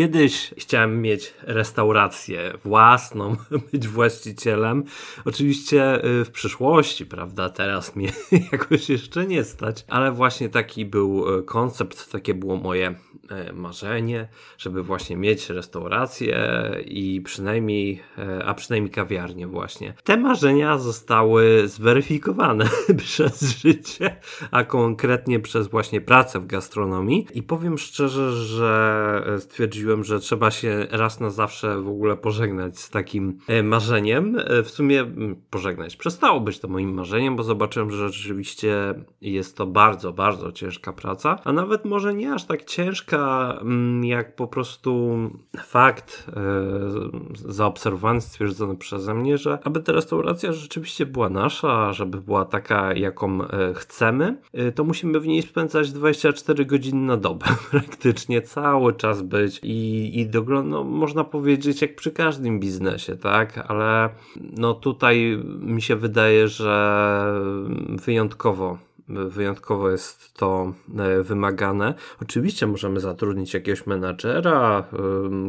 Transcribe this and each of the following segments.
Kiedyś chciałem mieć restaurację własną, być właścicielem. Oczywiście y, w przyszłości, prawda? Teraz mnie jakoś jeszcze nie stać, ale właśnie taki był y, koncept, takie było moje marzenie, żeby właśnie mieć restaurację i przynajmniej, a przynajmniej kawiarnię właśnie. Te marzenia zostały zweryfikowane przez życie, a konkretnie przez właśnie pracę w gastronomii i powiem szczerze, że stwierdziłem, że trzeba się raz na zawsze w ogóle pożegnać z takim e, marzeniem. E, w sumie pożegnać. Przestało być to moim marzeniem, bo zobaczyłem, że rzeczywiście jest to bardzo, bardzo ciężka praca, a nawet może nie aż tak ciężka, jak po prostu fakt e, zaobserwowany, stwierdzony przeze mnie, że aby ta restauracja rzeczywiście była nasza, żeby była taka, jaką chcemy, to musimy w niej spędzać 24 godziny na dobę, praktycznie cały czas być i, i dogląd, no, można powiedzieć jak przy każdym biznesie, tak, ale no tutaj mi się wydaje, że wyjątkowo wyjątkowo jest to e, wymagane. Oczywiście możemy zatrudnić jakiegoś menadżera,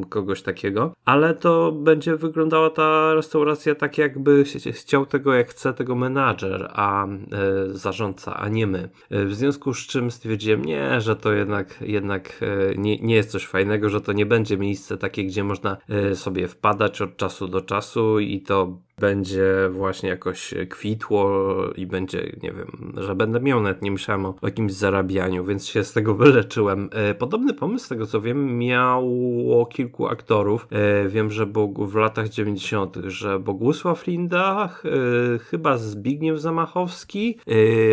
kogoś takiego, ale to będzie wyglądała ta restauracja tak, jakby chciał tego, jak chce tego menadżer, a e, zarządca, a nie my. E, w związku z czym stwierdziłem, nie, że to jednak, jednak nie, nie jest coś fajnego, że to nie będzie miejsce takie, gdzie można sobie wpadać od czasu do czasu i to będzie właśnie jakoś kwitło i będzie, nie wiem, że będę miał, nawet nie myślałem o, jakimś zarabianiu, więc się z tego wyleczyłem. E, podobny pomysł, z tego co wiem, miało kilku aktorów. E, wiem, że w latach 90., że Bogusław Lindach, e, chyba Zbigniew Zamachowski,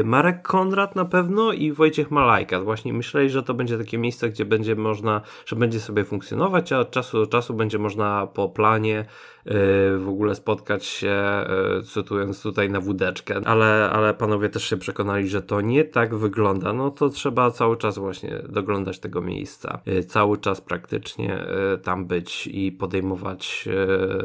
Marek Konrad na pewno i Wojciech Malajka. Właśnie myśleli, że to będzie takie miejsce, gdzie będzie można, że będzie sobie funkcjonować, a od czasu do czasu będzie można po planie w ogóle spotkać się, e, cytując tutaj na wódeczkę, ale, ale panowie też się przekonali, że to nie tak wygląda, no to trzeba cały czas właśnie doglądać tego miejsca, e, cały czas praktycznie tam być i podejmować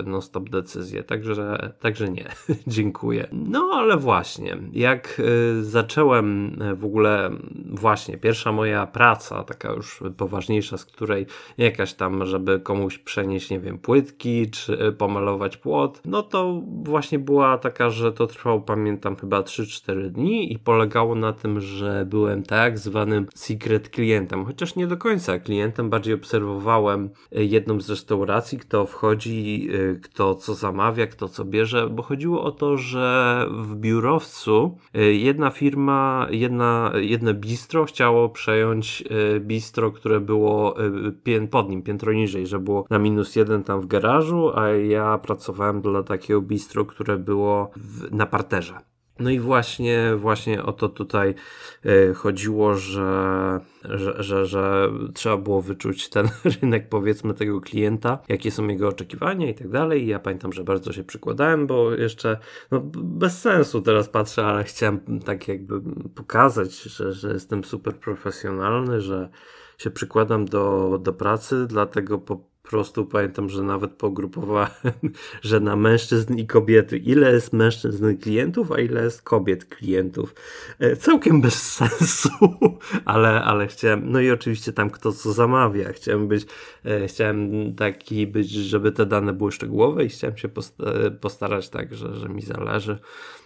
non-stop decyzje, także, także nie, dziękuję. No ale właśnie, jak zacząłem w ogóle, właśnie pierwsza moja praca, taka już poważniejsza, z której jakaś tam, żeby komuś przenieść, nie wiem, płytki, czy pomalować płot, no to właśnie była taka, że to trwało, pamiętam, chyba 3-4 dni i polegało na tym, że byłem tak zwanym secret klientem, chociaż nie do końca klientem, bardziej obserwowałem e, jedną z restauracji, kto wchodzi, e, kto co zamawia, kto co bierze, bo chodziło o to, że w biurowcu e, jedna firma, jedna, jedno bistro chciało przejąć bistro, które było pod nim, piętro niżej, że było na minus jeden tam w garażu, a ja pracowałem dla takiego bistro, które było w, na parterze. No i właśnie, właśnie o to tutaj y, chodziło, że, że, że, że, trzeba było wyczuć ten rynek, powiedzmy, tego klienta, jakie są jego oczekiwania i tak dalej. I ja pamiętam, że bardzo się przykładałem, bo jeszcze no, bez sensu teraz patrzę, ale chciałem tak jakby pokazać, że, że jestem super profesjonalny, że się przykładam do, do pracy, dlatego po prostu pamiętam, że nawet pogrupowałem, że na mężczyzn i kobiety, ile jest mężczyzn klientów, a ile jest kobiet klientów. E, całkiem bez sensu, ale, ale chciałem, no i oczywiście tam kto co zamawia. Chciałem być, e, chciałem taki być, żeby te dane były szczegółowe i chciałem się postarać tak, że, że mi zależy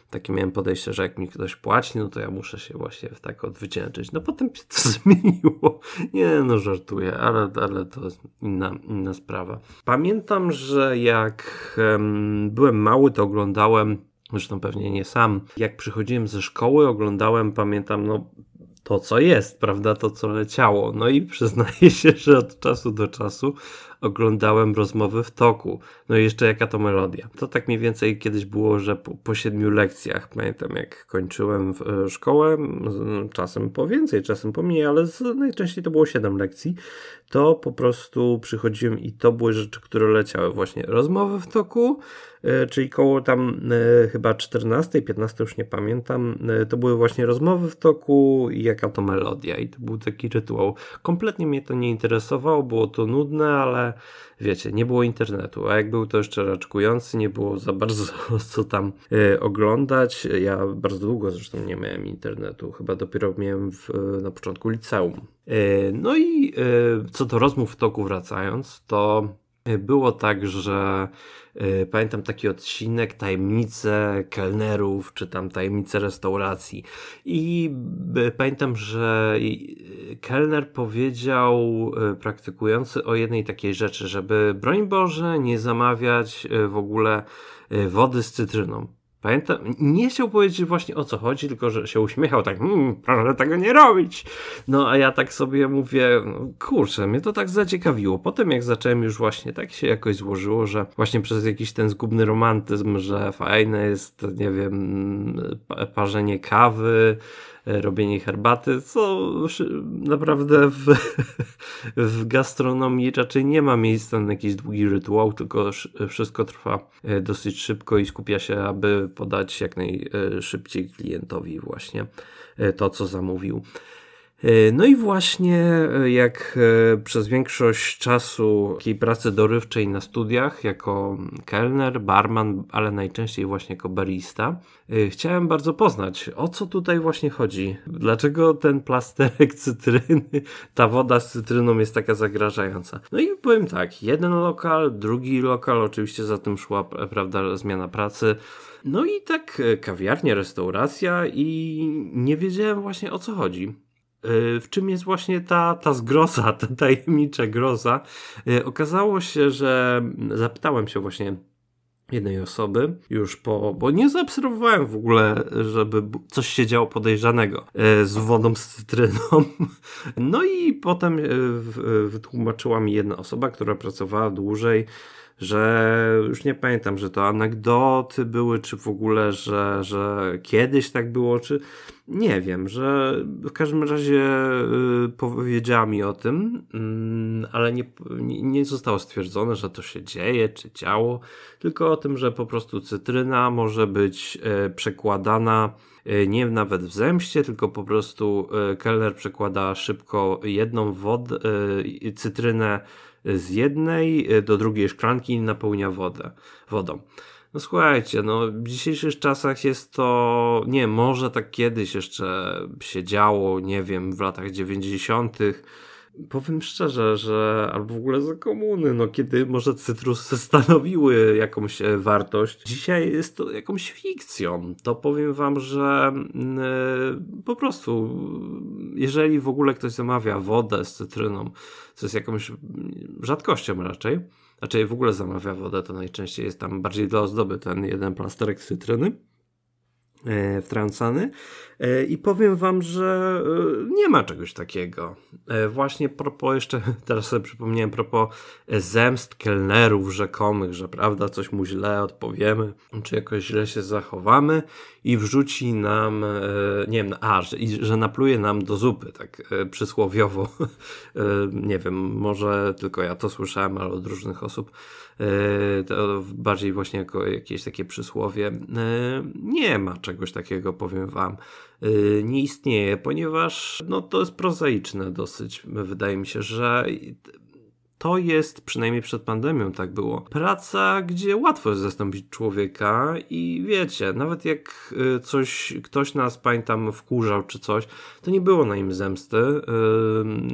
takie miałem podejście, że jak mi ktoś płaci, no to ja muszę się właśnie tak odwdzięczyć. No potem się to zmieniło. Nie, no żartuję, ale, ale to inna, inna sprawa. Pamiętam, że jak um, byłem mały, to oglądałem, zresztą pewnie nie sam, jak przychodziłem ze szkoły, oglądałem, pamiętam, no to, co jest, prawda, to, co leciało. No i przyznaję się, że od czasu do czasu oglądałem rozmowy w toku. No i jeszcze jaka to melodia. To tak mniej więcej kiedyś było, że po, po siedmiu lekcjach, pamiętam jak kończyłem e, szkołę, czasem po więcej, czasem po mniej, ale z, najczęściej to było siedem lekcji, to po prostu przychodziłem i to były rzeczy, które leciały. Właśnie rozmowy w toku, czyli koło tam e, chyba 14, 15 już nie pamiętam, to były właśnie rozmowy w toku i jaka to melodia i to był taki rytuał. Kompletnie mnie to nie interesowało, było to nudne, ale wiecie, nie było internetu, a jak był to jeszcze raczkujący, nie było za bardzo co tam e, oglądać. Ja bardzo długo zresztą nie miałem internetu, chyba dopiero miałem w, na początku liceum. E, no i e, co do rozmów w toku wracając, to było tak, że y, pamiętam taki odcinek Tajemnice kelnerów, czy tam Tajemnice restauracji. I y, pamiętam, że y, kelner powiedział praktykujący o jednej takiej rzeczy, żeby broń Boże nie zamawiać w ogóle wody z cytryną. Pamiętam, nie chciał powiedzieć właśnie o co chodzi, tylko że się uśmiechał tak, mmm, proszę tego nie robić. No a ja tak sobie mówię, no, kurczę, mnie to tak zaciekawiło. Potem jak zacząłem już właśnie, tak się jakoś złożyło, że właśnie przez jakiś ten zgubny romantyzm, że fajne jest, nie wiem, parzenie kawy, robienie herbaty, co naprawdę w, w gastronomii raczej nie ma miejsca na jakiś długi rytuał, tylko wszystko trwa e, dosyć szybko i skupia się, aby podać jak najszybciej klientowi właśnie e, to, co zamówił. E, no i właśnie e, jak e, przez większość czasu takiej pracy dorywczej na studiach jako kelner, barman, ale najczęściej właśnie jako barista, chciałem bardzo poznać, o co tutaj właśnie chodzi. Dlaczego ten plasterek cytryny, ta woda z cytryną jest taka zagrażająca. No i powiem tak, jeden lokal, drugi lokal, oczywiście za tym szła, prawda, zmiana pracy. No i tak kawiarnia, restauracja i nie wiedziałem właśnie o co chodzi. Y, w czym jest właśnie ta, ta zgroza, ta tajemnicza groza. Y, okazało się, że zapytałem się właśnie jednej osoby już po, bo nie zaobserwowałem w ogóle, żeby coś się działo podejrzanego y, z wodą z cytryną. No i potem wytłumaczyła mi jedna osoba, która pracowała dłużej że już nie pamiętam, że to anegdoty były, czy w ogóle, że, że kiedyś tak było, czy nie wiem, że w każdym razie y, powiedziała mi o tym, y, ale nie, nie zostało stwierdzone, że to się dzieje, czy działo, tylko o tym, że po prostu cytryna może być y, przekładana y, nie nawet w zemście, tylko po prostu kelner przekłada szybko jedną wodę, cytrynę z jednej e, do drugiej szklanki i napełnia wodę, wodą. No słuchajcie, no w dzisiejszych czasach jest to, nie, może tak kiedyś jeszcze się działo, nie wiem, w latach 90., powiem szczerze, że albo w ogóle za komuny, no kiedy może cytrusy stanowiły jakąś e, wartość, dzisiaj jest to jakąś fikcją. To powiem wam, że yy, po prostu jeżeli w ogóle ktoś zamawia wodę z cytryną, co jest jakąś rzadkością raczej, raczej w ogóle zamawia wodę, to najczęściej jest tam bardziej dla ozdoby ten jeden plasterek cytryny, wtrącany. E, I powiem wam, że e, nie ma czegoś takiego. Właśnie propos jeszcze, teraz sobie przypomniałem, propos zemst kelnerów rzekomych, że prawda, coś mu źle odpowiemy, czy jakoś źle się zachowamy i wrzuci nam, nie wiem, a, że, że napluje nam do zupy, tak przysłowiowo. Nie wiem, może tylko ja to słyszałem, ale od różnych osób E, bardziej właśnie jako jakieś takie przysłowie. E, nie ma czegoś takiego, powiem wam. E, nie istnieje, ponieważ no, to jest prozaiczne dosyć. Wydaje mi się, że to jest, przynajmniej przed pandemią tak było, praca, gdzie łatwo jest zastąpić człowieka i wiecie, nawet jak y, coś, ktoś nas, pamiętam, wkurzał czy coś, to nie było na im zemsty. Y,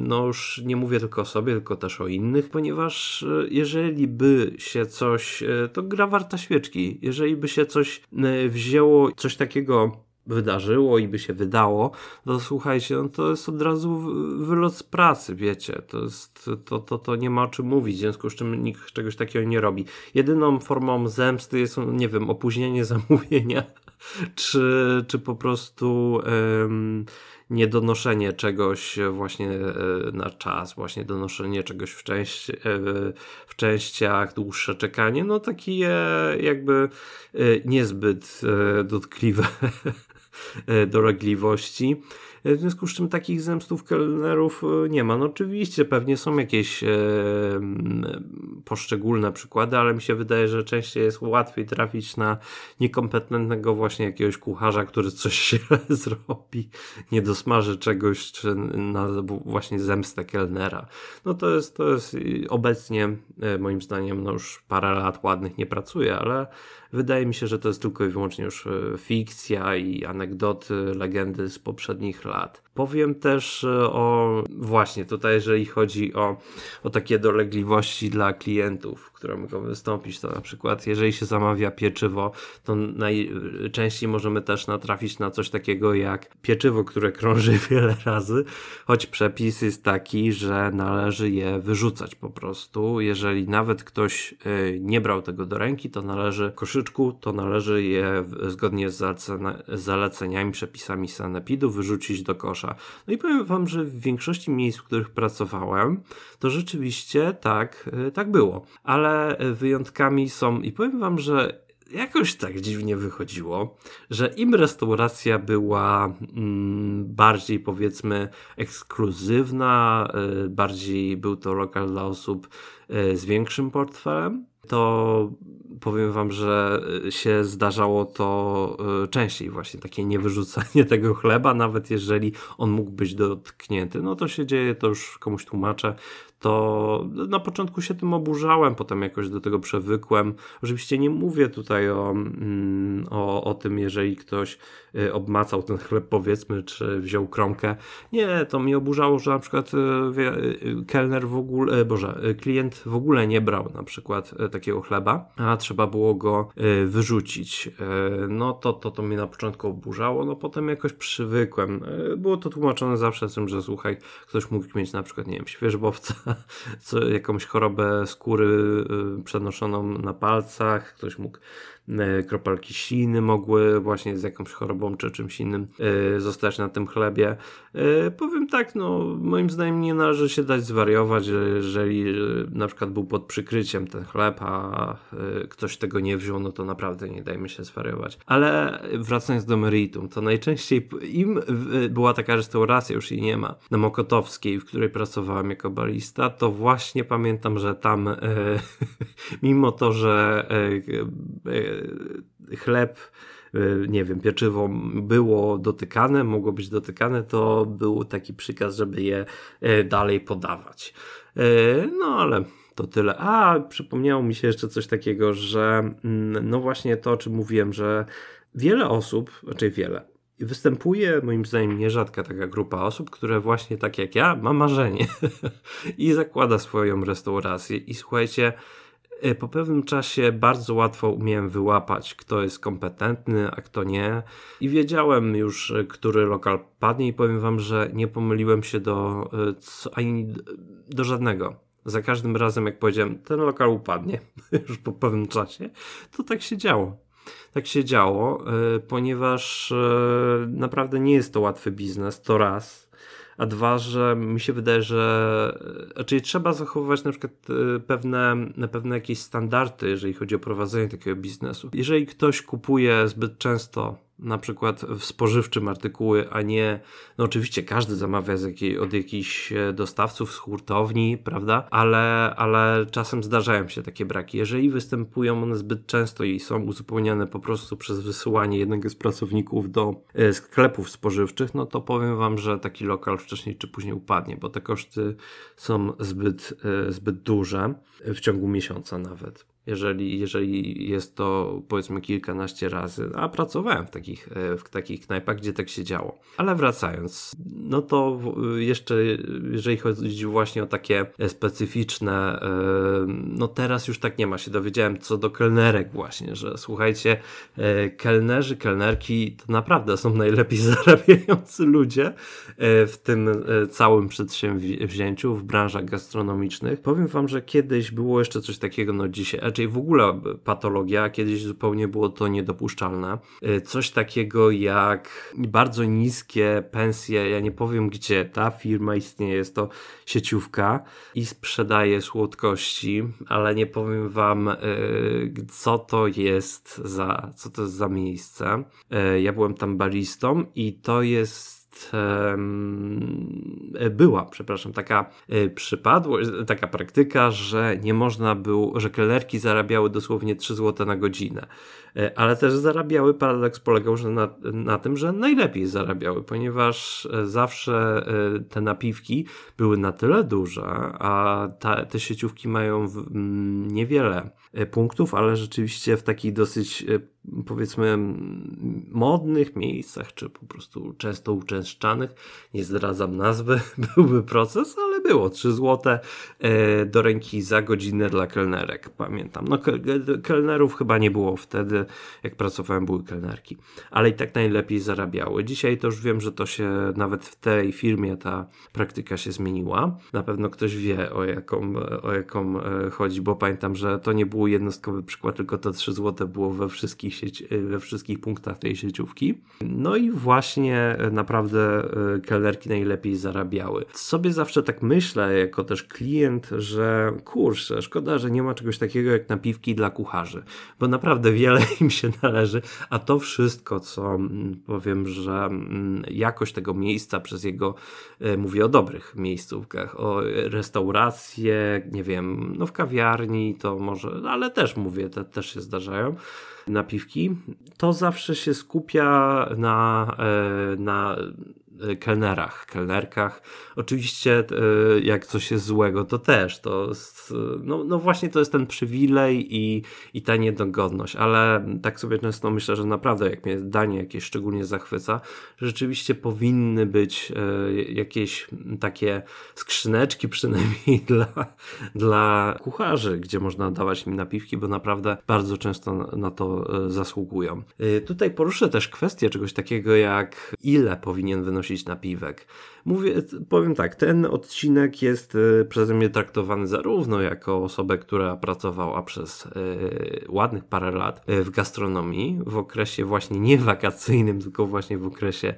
no już nie mówię tylko o sobie, tylko też o innych, ponieważ y, jeżeli by się coś, to gra warta świeczki, jeżeli by się coś wzięło, coś takiego wydarzyło i by się wydało, to słuchajcie, no to jest od razu wylot z pracy, wiecie, to jest, to, to, to nie ma o czym mówić, w związku z czym nikt czegoś takiego nie robi. Jedyną formą zemsty jest, nie wiem, opóźnienie zamówienia, czy, czy po prostu um, niedonoszenie czegoś właśnie e, na czas, właśnie donoszenie czegoś w, części, e, w częściach, dłuższe czekanie, no takie jakby e, niezbyt dotkliwe dolegliwości. W związku z czym takich zemstów kelnerów nie ma. No oczywiście pewnie są jakieś e, poszczególne przykłady, ale mi się wydaje, że częściej jest łatwiej trafić na niekompetentnego właśnie jakiegoś kucharza, który coś źle zrobi, nie dosmaży czegoś, czy na właśnie zemstę kelnera. No to jest, to jest obecnie e, moim zdaniem no już parę lat ładnych nie pracuje, ale wydaje mi się, że to jest tylko i wyłącznie już e, fikcja i anegdoty, legendy z poprzednich lat. Powiem też e, o właśnie tutaj, jeżeli chodzi o, o takie dolegliwości dla klientów, które mogą wystąpić, to na przykład jeżeli się zamawia pieczywo, to najczęściej możemy też natrafić na coś takiego jak pieczywo, które krąży wiele razy, choć przepis jest taki, że należy je wyrzucać po prostu. Jeżeli nawet ktoś e, nie brał tego do ręki, to należy koszyczku, to należy je zgodnie z zaleceniami, przepisami sanepidu wyrzucić do kosza. No i powiem wam, że w większości miejsc, w których pracowałem, to rzeczywiście tak, e, tak było. Ale wyjątkami są, i powiem wam, że jakoś tak dziwnie wychodziło, że im restauracja była mm, bardziej powiedzmy ekskluzywna, y, bardziej był to lokal dla osób z większym portfelem, to powiem wam, że się zdarzało to y, częściej właśnie, takie niewyrzucanie tego chleba, nawet jeżeli on mógł być dotknięty. No to się dzieje, to już komuś tłumaczę, to na początku się tym oburzałem, potem jakoś do tego przewykłem. Oczywiście nie mówię tutaj o, mm, o, o tym, jeżeli ktoś y, obmacał ten chleb, powiedzmy, czy wziął kromkę. Nie, to mi oburzało, że na przykład y, kelner w ogóle, boże, klient w ogóle nie brał na przykład takiego chleba, a trzeba było go wyrzucić. No to, to, to mnie na początku oburzało, no potem jakoś przywykłem. Było to tłumaczone zawsze tym, że słuchaj, ktoś mógł mieć na przykład, nie wiem, świeżbowca co, jakąś chorobę skóry przenoszoną na palcach, ktoś mógł E, kropelki śliny mogły właśnie z jakąś chorobą czy czymś innym e, zostać na tym chlebie. E, powiem tak, no moim zdaniem nie należy się dać zwariować, jeżeli na przykład był pod przykryciem ten chleb, a ktoś tego nie wziął, no to naprawdę nie dajmy się zwariować. Ale wracając do meritum, to najczęściej im była taka restauracja, już jej nie ma, na Mokotowskiej, w której pracowałem jako barista, to właśnie pamiętam, że tam mimo to, że chleb, e, nie wiem, pieczywo było dotykane, mogło być dotykane, to był taki przykaz, żeby je e, dalej podawać. E, no ale to tyle. A, przypomniało mi się jeszcze coś takiego, że mm, no właśnie to, o czym mówiłem, że wiele osób, raczej wiele, występuje moim zdaniem nierzadka taka grupa osób, które właśnie tak jak ja ma marzenie i zakłada swoją restaurację i słuchajcie, po pewnym czasie bardzo łatwo umiałem wyłapać, kto jest kompetentny, a kto nie. I wiedziałem już, y, który lokal padnie, i powiem Wam, że nie pomyliłem się do, y, ani do żadnego. Za każdym razem, jak powiedziałem, ten lokal upadnie już po pewnym czasie, to tak się działo. Tak się działo, ponieważ naprawdę nie jest to łatwy biznes, to raz a dwa, że mi się wydaje, że czyli trzeba zachowywać na przykład e, pewne, pewne jakieś standardy, jeżeli chodzi o prowadzenie takiego biznesu. Jeżeli ktoś kupuje zbyt często na przykład w spożywczym artykuły, a nie, no oczywiście każdy zamawia jakiej, od jakichś e, dostawców z hurtowni, prawda? Ale, ale czasem zdarzają się takie braki. Jeżeli występują one zbyt często i są uzupełniane po prostu przez wysyłanie jednego z pracowników do e, sklepów spożywczych, no to powiem Wam, że taki lokal wcześniej czy później upadnie, bo te koszty są zbyt, e, zbyt duże w ciągu miesiąca nawet jeżeli, jeżeli jest to powiedzmy kilkanaście razy, a pracowałem w takich, e, w takich knajpach, gdzie tak się działo. Ale wracając, no to jeszcze jeżeli chodzi właśnie o takie specyficzne, e, no teraz już tak nie ma, się dowiedziałem co do kelnerek właśnie, że słuchajcie, e, kelnerzy, kelnerki to naprawdę są najlepiej zarabiający ludzie w tym całym przedsięwzięciu w branżach gastronomicznych. Powiem wam, że kiedyś było jeszcze coś takiego, no dzisiaj raczej w ogóle patologia, kiedyś zupełnie było to niedopuszczalne. Y, coś takiego jak bardzo niskie pensje, ja nie powiem gdzie ta firma istnieje, jest to sieciówka i sprzedaje słodkości, ale nie powiem wam y, co to jest za, co to jest za miejsce. Y, ja byłem tam baristą i to jest, była, przepraszam, taka e, przypadłość, taka praktyka, że nie można było, że kelnerki zarabiały dosłownie 3 zł na godzinę. E, ale też zarabiały, paradoks polegał że na, na tym, że najlepiej zarabiały, ponieważ e, zawsze te napiwki były na tyle duże, a ta, te sieciówki mają w, m, niewiele punktów, ale rzeczywiście w takich dosyć powiedzmy modnych miejscach, czy po prostu często uczęszczanych, nie zdradzam nazwy, byłby proces, było 3 złote e, do ręki za godzinę dla kelnerek, pamiętam. No kelnerów chyba nie było wtedy, jak pracowałem były kelnerki, ale i tak najlepiej zarabiały. Dzisiaj to już wiem, że to się nawet w tej firmie ta praktyka się zmieniła. Na pewno ktoś wie o jaką, o jaką e, chodzi, bo pamiętam, że to nie był jednostkowy przykład, tylko to 3 złote było we wszystkich sieć, y, we wszystkich punktach tej sieciówki. No i właśnie naprawdę kelnerki najlepiej zarabiały. Sobie zawsze tak myślę, jako też klient, że kurczę, szkoda, że nie ma czegoś takiego jak napiwki dla kucharzy, bo naprawdę wiele im się należy, a to wszystko, co mm, powiem, że mm, jakość tego miejsca przez jego, mówię o dobrych miejscówkach, o restauracje, nie wiem, no w kawiarni to może, ale też mówię, te też się zdarzają napiwki, to zawsze się skupia na, e, na E, kelnerach, kelnerkach. Oczywiście, e, jak coś jest złego, to też. To jest, no, no właśnie to jest ten przywilej i, i ta niedogodność, ale tak sobie często myślę, że naprawdę, jak mnie danie jakieś szczególnie zachwyca, rzeczywiście powinny być e, jakieś takie skrzyneczki przynajmniej dla, dla kucharzy, gdzie można dawać im napiwki, bo naprawdę bardzo często na to zasługują. Tutaj poruszę też kwestię czegoś takiego, jak ile powinien wynosić nosić napiwek. Mówię, powiem tak, ten odcinek jest e, przeze mnie traktowany zarówno jako osobę, która pracowała przez y, ładnych parę lat e, w gastronomii, w okresie właśnie nie wakacyjnym, tylko właśnie w okresie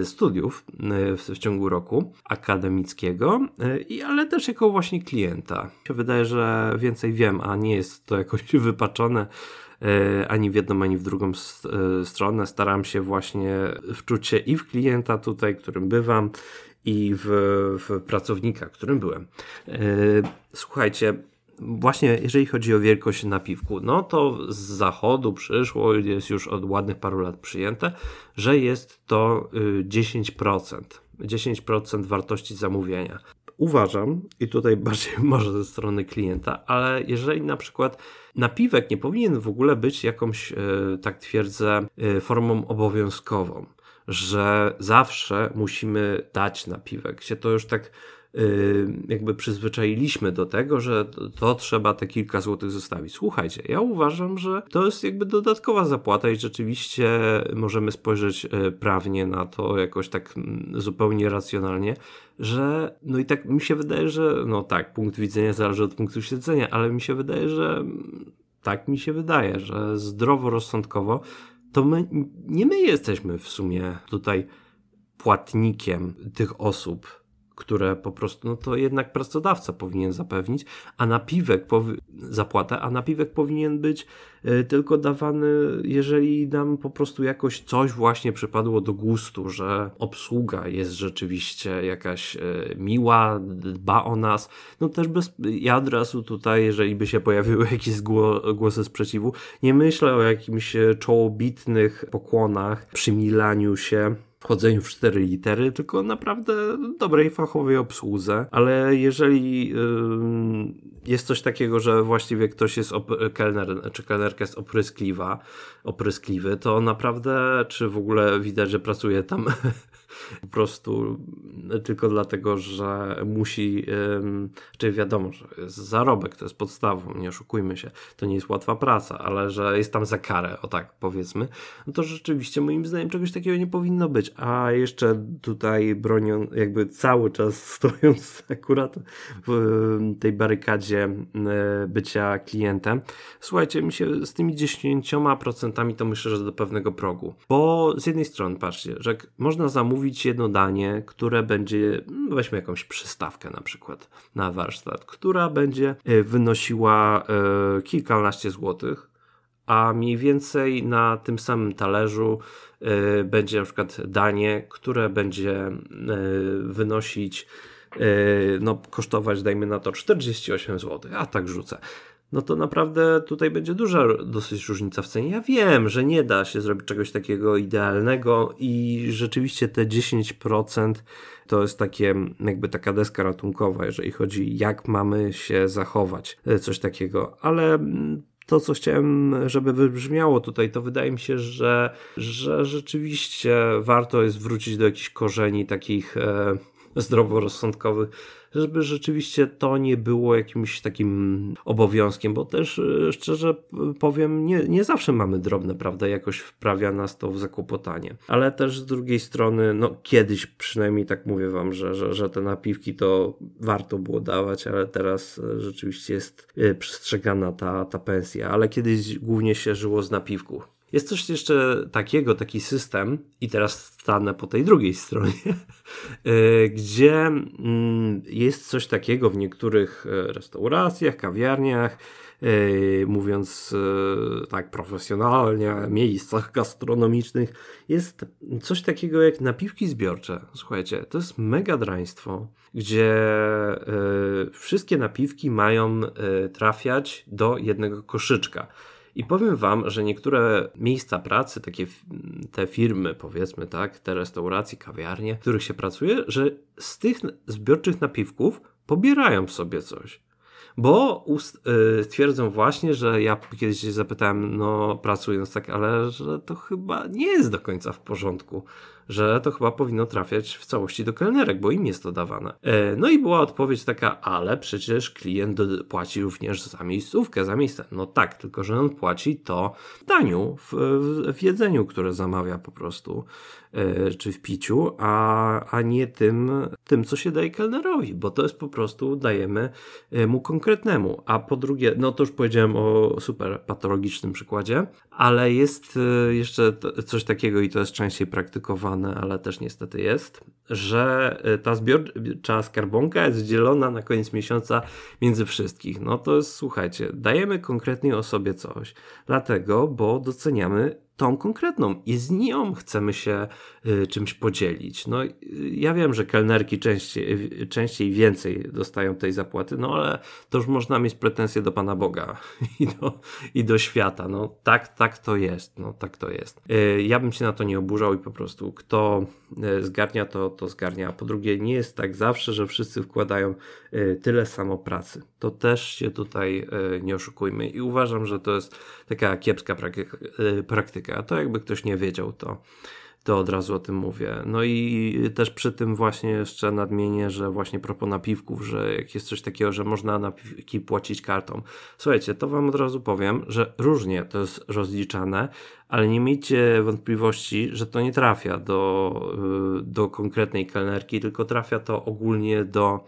y, studiów y, w, w, ciągu roku akademickiego, i ale też jako właśnie klienta. Wydaje, że więcej wiem, a nie jest to jakoś wypaczone ani w jedną, ani w drugą e, stronę. Staram się właśnie wczuć się i w klienta tutaj, którym bywam, i w, w pracownika, którym byłem. E, słuchajcie, właśnie jeżeli chodzi o wielkość napiwku, no to z zachodu przyszło, jest już od ładnych paru lat przyjęte, że jest to 10%. 10% wartości zamówienia. Uważam, i tutaj bardziej może ze strony klienta, ale jeżeli na przykład napiwek nie powinien w ogóle być jakąś, e, tak twierdzę, e, formą obowiązkową, że zawsze musimy dać napiwek. Się to już tak jakby przyzwyczailiśmy do tego, że to trzeba te kilka złotych zostawić. Słuchajcie, ja uważam, że to jest jakby dodatkowa zapłata i rzeczywiście możemy spojrzeć y, prawnie na to jakoś tak mm, zupełnie racjonalnie, że no i tak mi się wydaje, że no tak, punkt widzenia zależy od punktu siedzenia, ale mi się wydaje, że mm, tak mi się wydaje, że zdroworozsądkowo to my, nie my jesteśmy w sumie tutaj płatnikiem tych osób, które po prostu, no to jednak pracodawca powinien zapewnić, a napiwek, zapłatę, a napiwek powinien być y, tylko dawany, jeżeli nam po prostu jakoś coś właśnie przypadło do gustu, że obsługa jest rzeczywiście jakaś y, miła, dba o nas. No też bez, ja od razu tutaj, jeżeli by się pojawiły jakieś głosy sprzeciwu, nie myślę o jakimś czołobitnych pokłonach, przymilaniu się wchodzeniu w cztery litery, tylko naprawdę dobrej fachowej obsłudze. Ale jeżeli jest coś takiego, że właściwie ktoś jest kelner, czy kelnerka jest opryskliwa, opryskliwy, to naprawdę, czy w ogóle widać, że pracuje tam po prostu tylko dlatego, że musi, czy wiadomo, że zarobek, to jest podstawą, nie oszukujmy się, to nie jest łatwa praca, ale że jest tam za karę, o tak powiedzmy, no to rzeczywiście moim zdaniem czegoś takiego nie powinno być, a jeszcze tutaj bronią, jakby cały czas stojąc akurat w tej barykadzie bycia klientem, słuchajcie, mi się z tymi 10% to myślę, że do pewnego progu, bo z jednej strony, patrzcie, że można zamówić jedno danie, które będzie, no weźmy jakąś przystawkę na przykład na warsztat, która będzie e, wynosiła e, kilkanaście złotych, a mniej więcej na tym samym talerzu y, będzie na przykład danie, które będzie wynosić, no kosztować dajmy na to 48 zł, a tak rzucę no to naprawdę tutaj będzie duża dosyć różnica w cenie. Ja wiem, że nie da się zrobić czegoś takiego idealnego i rzeczywiście te 10% to jest takie jakby taka deska ratunkowa, jeżeli chodzi jak mamy się zachować, e, coś takiego, ale mm, to, co chciałem, żeby wybrzmiało tutaj, to wydaje mi się, że, że rzeczywiście warto jest wrócić do jakichś korzeni takich e, zdroworozsądkowych, żeby rzeczywiście to nie było jakimś takim obowiązkiem, bo też e, szczerze powiem, nie, nie zawsze mamy drobne, prawda, jakoś wprawia nas to w zakłopotanie. Ale też z drugiej strony, no kiedyś przynajmniej tak mówię wam, że, że, że te napiwki to warto było dawać, ale teraz e, rzeczywiście jest e, przestrzegana ta, ta pensja, ale kiedyś głównie się żyło z napiwków. Jest coś jeszcze takiego, taki system, i teraz stanę po tej drugiej stronie, e, gdzie mm, jest coś takiego w niektórych e, restauracjach, kawiarniach, e, mówiąc tak profesjonalnie, miejscach gastronomicznych, jest coś takiego jak napiwki zbiorcze. Słuchajcie, to jest mega draństwo, gdzie wszystkie napiwki mają trafiać do jednego koszyczka. I powiem Wam, że niektóre miejsca pracy, takie te firmy, powiedzmy tak, te restauracje, kawiarnie, w których się pracuje, że z tych zbiorczych napiwków pobierają sobie coś. Bo yy, twierdzą właśnie, że ja kiedyś się zapytałem, no pracując tak, ale że to chyba nie jest do końca w porządku że to chyba powinno trafiać w całości do kelnerek, bo im jest to dawane. E, no i była odpowiedź taka, ale przecież klient płaci również za miejscówkę, za miejsce. No tak, tylko że on płaci to w daniu, w, w jedzeniu, które zamawia po prostu, e, czy w piciu, a, a nie tym, tym, co się daje kelnerowi, bo to jest po prostu dajemy e, mu konkretnemu. A po drugie, no to już powiedziałem o super patologicznym przykładzie, ale jest jeszcze coś takiego i to jest częściej praktykowane ale też niestety jest, że y, ta zbiorcza skarbonka jest dzielona na koniec miesiąca między wszystkich. No to jest, słuchajcie, dajemy konkretnej osobie coś, dlatego, bo doceniamy tą konkretną i z nią chcemy się y, czymś podzielić. No, y, ja wiem, że kelnerki częściej, częściej więcej dostają tej zapłaty, no ale to już można mieć pretensje do Pana Boga i do, i do świata. No tak, tak to jest. No tak to jest. Y, ja bym się na to nie oburzał i po prostu kto zgarnia to, to zgarnia. A po drugie, nie jest tak zawsze, że wszyscy wkładają tyle samo pracy. To też się tutaj nie oszukujmy i uważam, że to jest taka kiepska praktyka a to jakby ktoś nie wiedział, to, to od razu o tym mówię. No i też przy tym właśnie jeszcze nadmienię, że właśnie propos napiwków, że jak jest coś takiego, że można napiwki płacić kartą. Słuchajcie, to wam od razu powiem, że różnie to jest rozliczane, ale nie miejcie wątpliwości, że to nie trafia do, y, do konkretnej kelnerki, tylko trafia to ogólnie do,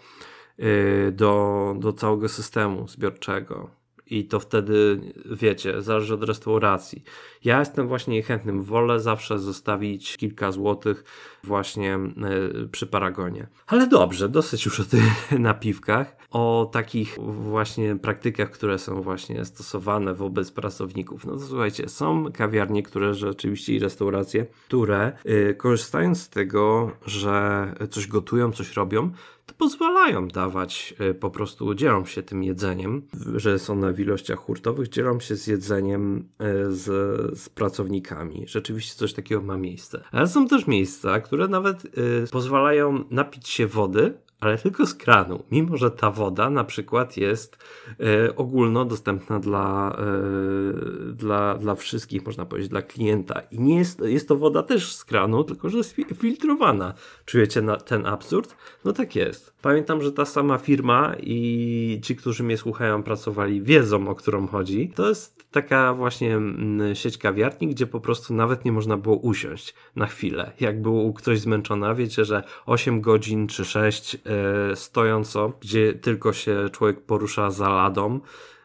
y, do, do całego systemu zbiorczego i to wtedy, wiecie, zależy od restauracji. Ja jestem właśnie chętnym, wolę zawsze zostawić kilka złotych właśnie e, przy paragonie. Ale dobrze, dosyć już o tych napiwkach, o takich właśnie praktykach, które są właśnie stosowane wobec pracowników. No to słuchajcie, są kawiarnie, które rzeczywiście i restauracje, które yy, korzystając z tego, że coś gotują, coś robią, to pozwalają dawać, y, po prostu dzielą się tym jedzeniem, że są na ilościach hurtowych, dzielą się z jedzeniem z, z pracownikami. Rzeczywiście coś takiego ma miejsce. Ale są też miejsca, które nawet y, pozwalają napić się wody, ale tylko z kranu, mimo że ta woda na przykład jest e, ogólnodostępna dla, e, dla, dla wszystkich, można powiedzieć, dla klienta. I nie jest, jest to woda też z kranu, tylko że jest filtrowana. Czujecie na, ten absurd? No tak jest. Pamiętam, że ta sama firma i ci, którzy mnie słuchają, pracowali, wiedzą o którą chodzi. To jest taka właśnie mm, sieć kawiarni, gdzie po prostu nawet nie można było usiąść na chwilę. Jak był ktoś zmęczony, wiecie, że 8 godzin czy 6 E, stojąco, gdzie tylko się człowiek porusza za ladą,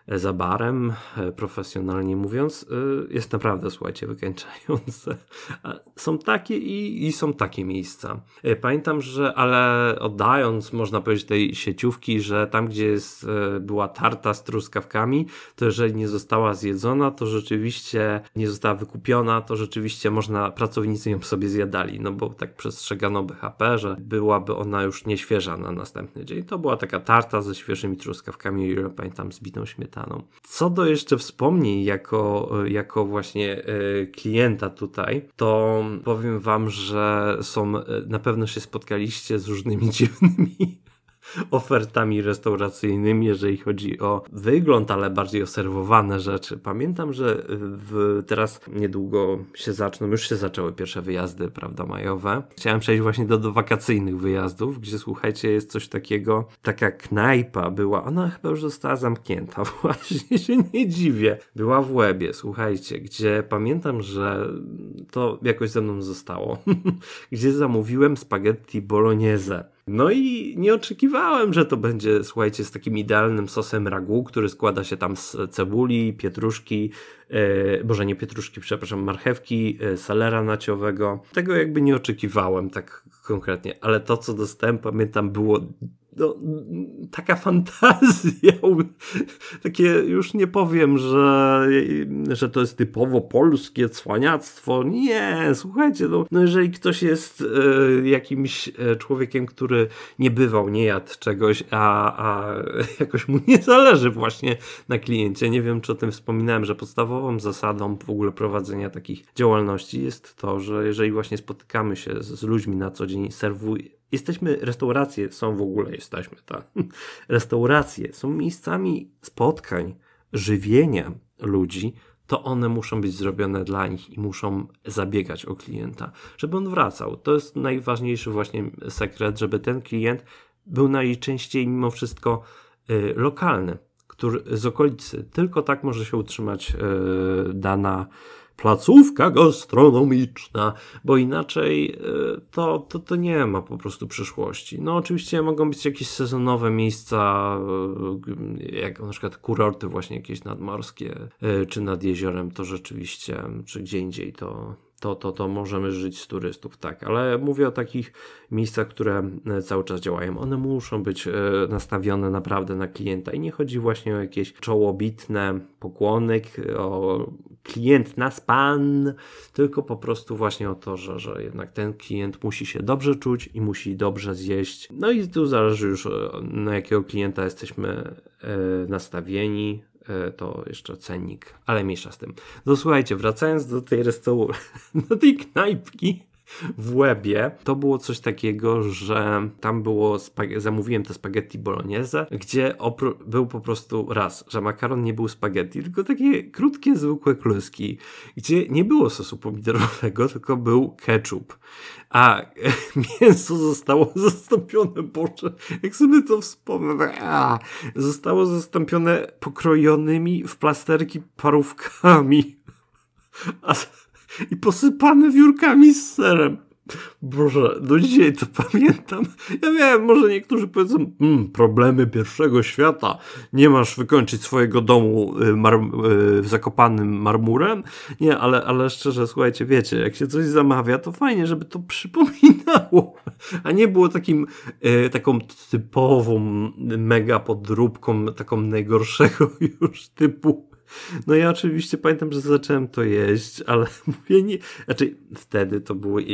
za barem, profesjonalnie mówiąc, jest naprawdę, słuchajcie, wykańczające. Są takie i, i są takie miejsca. Pamiętam, że, ale oddając, można powiedzieć, tej sieciówki, że tam, gdzie jest, była tarta z truskawkami, to jeżeli nie została zjedzona, to rzeczywiście nie została wykupiona, to rzeczywiście można, pracownicy ją sobie zjadali, no bo tak przestrzegano BHP, że byłaby ona już nieświeża na następny dzień. To była taka tarta ze świeżymi truskawkami, ile pamiętam, z bitą śmietaną. Co do jeszcze wspomnień jako, jako właśnie e, klienta tutaj, to powiem wam, że są, e, na pewno się spotkaliście z różnymi dziwnymi ofertami restauracyjnymi, jeżeli chodzi o wygląd, ale bardziej o serwowane rzeczy. Pamiętam, że w, teraz niedługo się zaczną, już się zaczęły pierwsze wyjazdy, prawda, majowe. Chciałem przejść właśnie do, do wakacyjnych wyjazdów, gdzie słuchajcie, jest coś takiego, taka knajpa była, ona chyba już została zamknięta, właśnie się nie dziwię. Była w Łebie, słuchajcie, gdzie pamiętam, że to jakoś ze mną zostało, gdzie zamówiłem spaghetti bolognese no i nie oczekiwałem, że to będzie, słuchajcie, z takim idealnym sosem ragu, który składa się tam z cebuli, pietruszki, e, może nie pietruszki, przepraszam, marchewki, e, salera naciowego. Tego jakby nie oczekiwałem tak konkretnie, ale to, co dostałem, pamiętam, było no, taka fantazja, takie już nie powiem, że, że to jest typowo polskie cwaniactwo. Nie, słuchajcie, no, no jeżeli ktoś jest e, jakimś e, człowiekiem, który nie bywał, nie jadł czegoś, a, a jakoś mu nie zależy właśnie na kliencie, nie wiem, czy o tym wspominałem, że podstawową zasadą w ogóle prowadzenia takich działalności jest to, że jeżeli właśnie spotykamy się z, z ludźmi na co dzień, serwuj, Jesteśmy, restauracje są w ogóle, jesteśmy, tak. Restauracje są miejscami spotkań, żywienia ludzi, to one muszą być zrobione dla nich i muszą zabiegać o klienta, żeby on wracał. To jest najważniejszy właśnie sekret, żeby ten klient był najczęściej mimo wszystko y, lokalny, który z okolicy. Tylko tak może się utrzymać y, dana placówka gastronomiczna, bo inaczej e, to, to, to nie ma po prostu przyszłości. No oczywiście mogą być jakieś sezonowe miejsca, e, jak na przykład kurorty właśnie jakieś nadmorskie, e, czy nad jeziorem, to rzeczywiście, czy gdzie indziej to, to, to, to możemy żyć z turystów, tak, ale mówię o takich miejscach, które e, cały czas działają. One muszą być e, nastawione naprawdę na klienta i nie chodzi właśnie o jakieś czołobitne pokłony, o klient nas pan, tylko po prostu właśnie o to, że, że jednak ten klient musi się dobrze czuć i musi dobrze zjeść. No i tu zależy już na jakiego klienta jesteśmy nastawieni, E, to jeszcze cennik, ale mniejsza z tym. No słuchajcie, wracając do tej restauracji, do tej knajpki, w Łebie, to było coś takiego, że tam było, zamówiłem te spaghetti bolognese, gdzie był po prostu raz, że makaron nie był spaghetti, tylko takie krótkie, zwykłe kluski, gdzie nie było sosu pomidorowego, tylko był ketchup. A mięso zostało zastąpione, boże, jak sobie to wspomnę, a, zostało zastąpione pokrojonymi w plasterki parówkami. A i posypane wiórkami z serem. Boże, do dzisiaj to pamiętam. Ja wiem, może niektórzy powiedzą, mm, problemy pierwszego świata, nie masz wykończyć swojego domu y, mar y, zakopanym marmurem. Nie, ale, ale szczerze, słuchajcie, wiecie, jak się coś zamawia, to fajnie, żeby to przypominało, a nie było takim, y, taką typową mega podróbką, taką najgorszego już typu no ja oczywiście pamiętam, że zacząłem to jeść, ale mówię nie, znaczy wtedy to były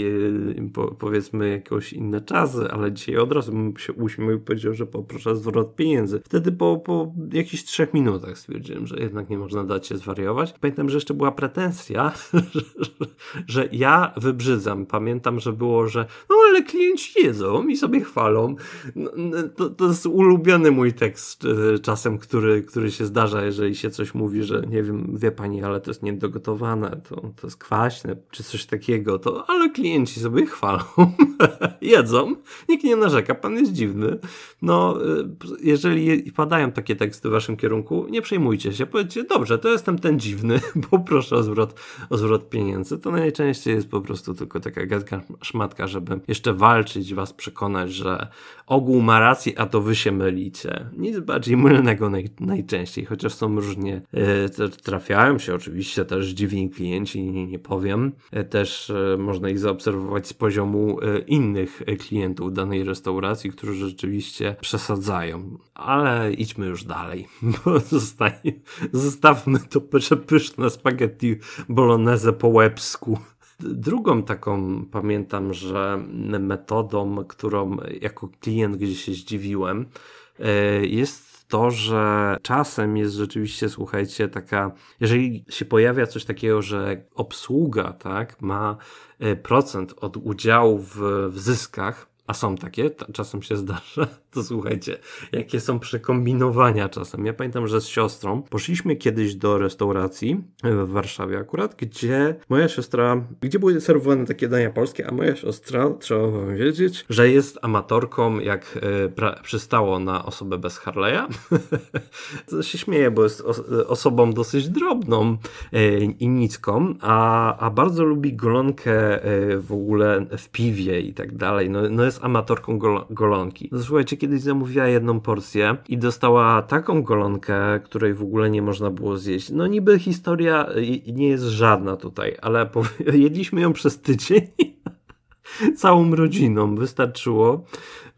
powiedzmy jakoś inne czasy, ale dzisiaj od razu bym się uśmiał i powiedział, że poproszę zwrot pieniędzy. Wtedy po, po jakichś trzech minutach stwierdziłem, że jednak nie można dać się zwariować. Pamiętam, że jeszcze była pretensja, że, że, ja wybrzydzam. Pamiętam, że było, że no ale klienci jedzą i sobie chwalą. No to, to jest ulubiony mój tekst e, czasem, który, który się zdarza, jeżeli się coś mówi, że nie wiem, wie pani, ale to jest niedogotowane, to, to jest kwaśne, czy coś takiego, to ale klienci sobie chwalą, jedzą, nikt nie narzeka, pan jest dziwny. No, y, jeżeli padają takie teksty w waszym kierunku, nie przejmujcie się, powiedzcie, dobrze, to jestem ten dziwny, poproszę o zwrot, o zwrot pieniędzy. To najczęściej jest po prostu tylko taka gadka szmatka, żeby jeszcze walczyć, was przekonać, że ogół ma rację, a to wy się mylicie. Nic bardziej mylnego naj, najczęściej, chociaż są różnie, e, trafiają się oczywiście też dziwni klienci, nie, nie powiem. E, też e, można ich zaobserwować z poziomu e, innych klientów danej restauracji, którzy rzeczywiście przesadzają. Ale idźmy już dalej, bo zostanie, zostawmy to przepyszne spaghetti bolognese po łebsku. Drugą taką pamiętam, że metodą, którą jako klient gdzieś się zdziwiłem, jest to, że czasem jest rzeczywiście, słuchajcie, taka, jeżeli się pojawia coś takiego, że obsługa, tak, ma e, procent od udziału w, w zyskach, a są takie, czasem się zdarza, to słuchajcie, jakie są przekombinowania czasem. Ja pamiętam, że z siostrą poszliśmy kiedyś do restauracji w Warszawie akurat, gdzie moja siostra, gdzie były serwowane takie dania polskie, a moja siostra, trzeba wam wiedzieć, że jest amatorką, jak e, przystało na osobę bez Harley'a. to się śmieje, bo jest osobą dosyć drobną e, i nicką, a, a bardzo lubi golonkę e, w ogóle w piwie i tak dalej. No, no jest amatorką gol golonki. No, słuchajcie, kiedyś zamówiła jedną porcję i dostała taką golonkę, której w ogóle nie można było zjeść. No niby historia nie jest żadna tutaj, ale jedliśmy ją przez tydzień całą rodziną. Wystarczyło.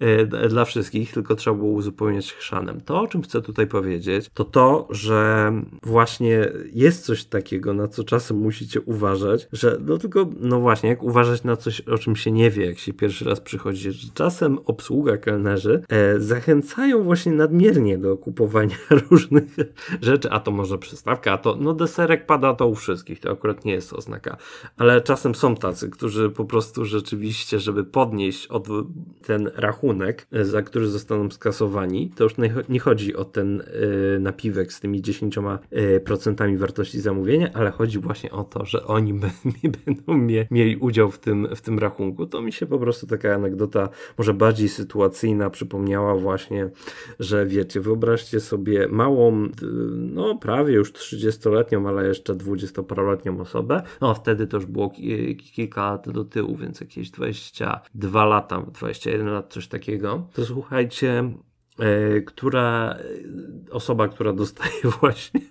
E, dla wszystkich, tylko trzeba było uzupełniać chrzanem. To, o czym chcę tutaj powiedzieć, to to, że właśnie jest coś takiego, na co czasem musicie uważać, że no tylko, no właśnie, jak uważać na coś, o czym się nie wie, jak się pierwszy raz przychodzi, że czasem obsługa kelnerzy e, zachęcają właśnie nadmiernie do kupowania różnych rzeczy, a to może przystawka, a to, no deserek pada to u wszystkich, to akurat nie jest oznaka, ale czasem są tacy, którzy po prostu rzeczywiście, żeby podnieść od ten rachunek, rachunek, e, za który zostaną skasowani, to już nie chodzi o ten e, napiwek z tymi 10% e, wartości zamówienia, ale chodzi właśnie o to, że oni będą mieli udział w tym, w tym rachunku. To mi się po prostu taka anegdota, może bardziej sytuacyjna, przypomniała właśnie, że wiecie, wyobraźcie sobie małą, no prawie już 30-letnią, ale jeszcze 20-paroletnią osobę. No wtedy to już było kilka lat do tyłu, więc jakieś 22 lata, 21 lat, coś takiego, to słuchajcie, która osoba, która dostaje właśnie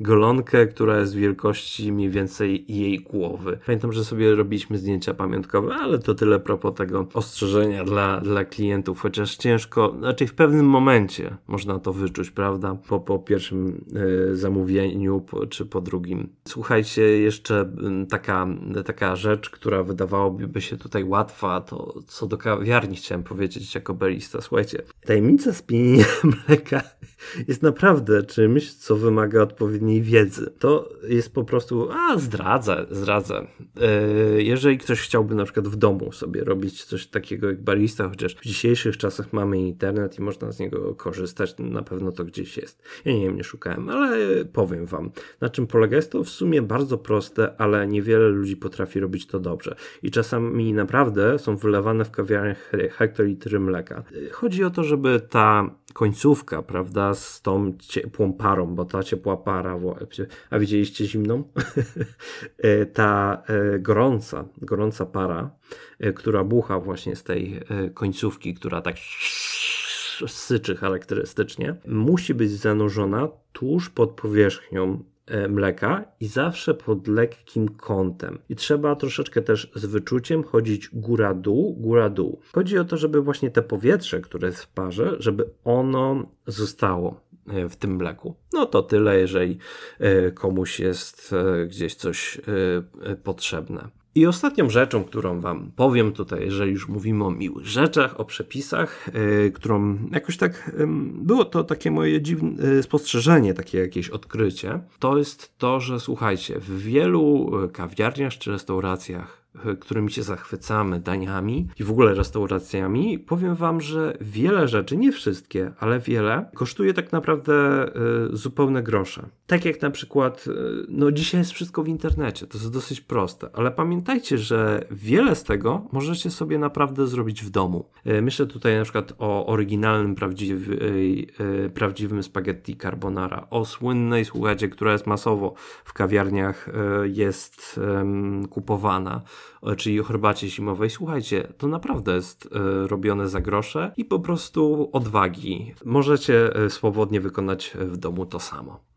golonkę, która jest wielkości mniej więcej jej głowy. Pamiętam, że sobie robiliśmy zdjęcia pamiątkowe, ale to tyle propos tego ostrzeżenia dla, dla klientów, chociaż ciężko, znaczy w pewnym momencie można to wyczuć, prawda? Po, po pierwszym y, zamówieniu po, czy po drugim. Słuchajcie, jeszcze taka, taka rzecz, która wydawałoby się tutaj łatwa, to co do kawiarni chciałem powiedzieć jako barista. Słuchajcie, tajemnica spienienia mleka jest naprawdę czymś, co wymaga odpowiedniej wiedzy. To jest po prostu, a zdradzę, zdradzę. Yy, jeżeli ktoś chciałby na przykład w domu sobie robić coś takiego jak barista, chociaż w dzisiejszych czasach mamy internet i można z niego korzystać, na pewno to gdzieś jest. Ja nie wiem, nie szukałem, ale powiem wam, na czym polega. Jest to w sumie bardzo proste, ale niewiele ludzi potrafi robić to dobrze. I czasami naprawdę są wylewane w kawiarniach hektolitry mleka. Chodzi o to, żeby ta końcówka, prawda, z tą ciepłą parą, bo ta ciepła para, a widzieliście zimną? E, ta e, gorąca, gorąca para, e, która bucha właśnie z tej końcówki, która tak syczy charakterystycznie, musi być zanurzona tuż pod powierzchnią mleka i zawsze pod lekkim kątem. I trzeba troszeczkę też z wyczuciem chodzić góra-dół, góra-dół. Chodzi o to, żeby właśnie te powietrze, które jest w parze, żeby ono zostało e, w tym mleku. No to tyle, jeżeli e, komuś jest gdzieś coś potrzebne. I ostatnią rzeczą, którą Wam powiem tutaj, jeżeli już mówimy o miłych rzeczach, o przepisach, yy, którą jakoś tak yy, było to takie moje dziwne yy, spostrzeżenie, takie jakieś odkrycie, to jest to, że słuchajcie, w wielu kawiarniach czy restauracjach którymi się zachwycamy, daniami i w ogóle restauracjami, powiem Wam, że wiele rzeczy, nie wszystkie, ale wiele, kosztuje tak naprawdę y, zupełne grosze. Tak jak na przykład, y, no dzisiaj jest wszystko w internecie, to jest dosyć proste, ale pamiętajcie, że wiele z tego możecie sobie naprawdę zrobić w domu. Y, myślę tutaj na przykład o oryginalnym, prawdziwy, prawdziwym spaghetti carbonara, o słynnej, słuchajcie, która jest masowo w kawiarniach jest kupowana, czyli o herbacie zimowej. Słuchajcie, to naprawdę jest robione za grosze i po prostu odwagi. Możecie swobodnie wykonać w domu to samo.